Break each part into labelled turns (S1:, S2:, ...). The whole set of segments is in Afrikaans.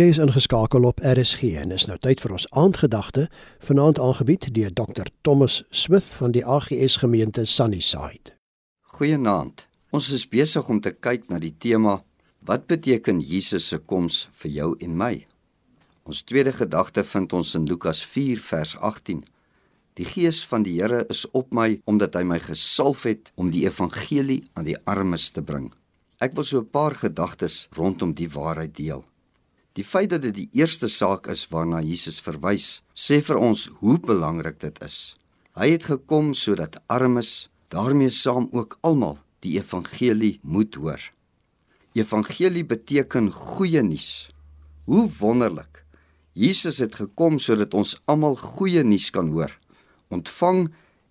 S1: Jy is ingeskakel op RSG en is nou tyd vir ons aandgedagte vanaand aangebied deur Dr Thomas Smith van die AGS gemeente Sunnyside.
S2: Goeienaand. Ons is besig om te kyk na die tema wat beteken Jesus se koms vir jou en my. Ons tweede gedagte vind ons in Lukas 4 vers 18. Die gees van die Here is op my omdat hy my gesalf het om die evangelie aan die armes te bring. Ek wil so 'n paar gedagtes rondom die waarheid deel. Die feit dat dit die eerste saak is waarna Jesus verwys, sê vir ons hoe belangrik dit is. Hy het gekom sodat armes, daarmee saam ook almal, die evangelie moet hoor. Evangelie beteken goeie nuus. Hoe wonderlik. Jesus het gekom sodat ons almal goeie nuus kan hoor, ontvang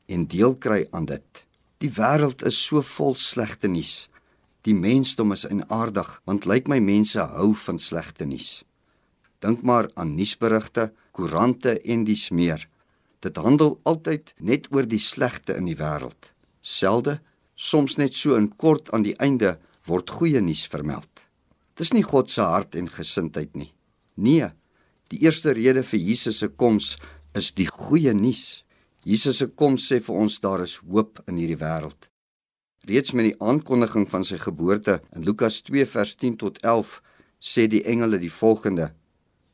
S2: en deel kry aan dit. Die wêreld is so vol slegte nuus. Die mensdom is enaardig want lyk my mense hou van slegte nuus. Dink maar aan nuusberigte, koerante en dis meer. Dit handel altyd net oor die slegte in die wêreld. Selde, soms net so in kort aan die einde word goeie nuus vermeld. Dis nie God se hart en gesindheid nie. Nee, die eerste rede vir Jesus se koms is die goeie nuus. Jesus se koms sê vir ons daar is hoop in hierdie wêreld. Reeds met die aankondiging van sy geboorte in Lukas 2 vers 10 tot 11 sê die engele die volgende: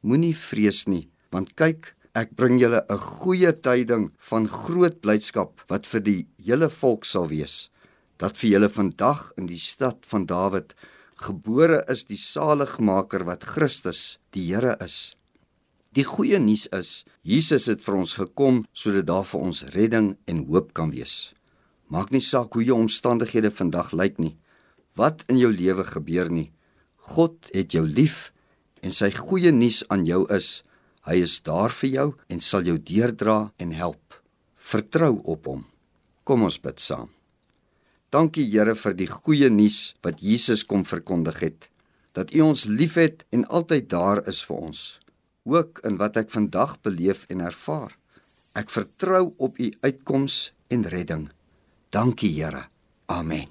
S2: Moenie vrees nie, want kyk, ek bring julle 'n goeie tyding van groot blydskap wat vir die hele volk sal wees. Dat vir julle vandag in die stad van Dawid gebore is die saligmaker wat Christus, die Here is. Die goeie nuus is, Jesus het vir ons gekom sodat daar vir ons redding en hoop kan wees. Maak nie saak hoe jou omstandighede vandag lyk nie. Wat in jou lewe gebeur nie. God het jou lief en sy goeie nuus aan jou is: Hy is daar vir jou en sal jou deurdra en help. Vertrou op hom. Kom ons bid saam. Dankie Here vir die goeie nuus wat Jesus kom verkondig het. Dat U ons liefhet en altyd daar is vir ons. Ook in wat ek vandag beleef en ervaar. Ek vertrou op U uitkoms en redding. Dankie Here. Amen.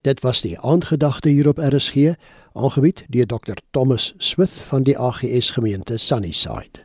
S1: Dit was die aandgedagte hier op RSG, aangebied deur Dr Thomas Smith van die AGS gemeente Sunnyside.